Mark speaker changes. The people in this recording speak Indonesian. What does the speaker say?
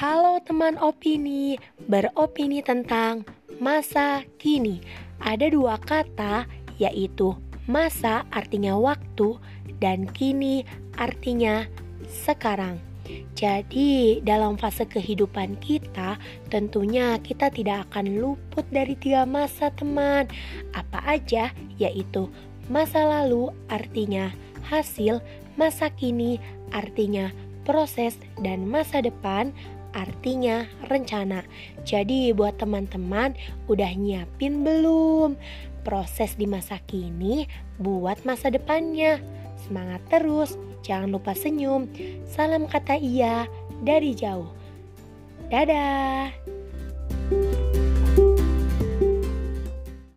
Speaker 1: Halo teman opini, beropini tentang masa kini. Ada dua kata yaitu masa artinya waktu dan kini artinya sekarang. Jadi, dalam fase kehidupan kita, tentunya kita tidak akan luput dari tiga masa, teman. Apa aja? Yaitu masa lalu, artinya hasil, masa kini, artinya proses, dan masa depan, artinya rencana. Jadi buat teman-teman udah nyiapin belum proses di masa kini buat masa depannya. Semangat terus, jangan lupa senyum. Salam kata iya dari jauh. Dadah.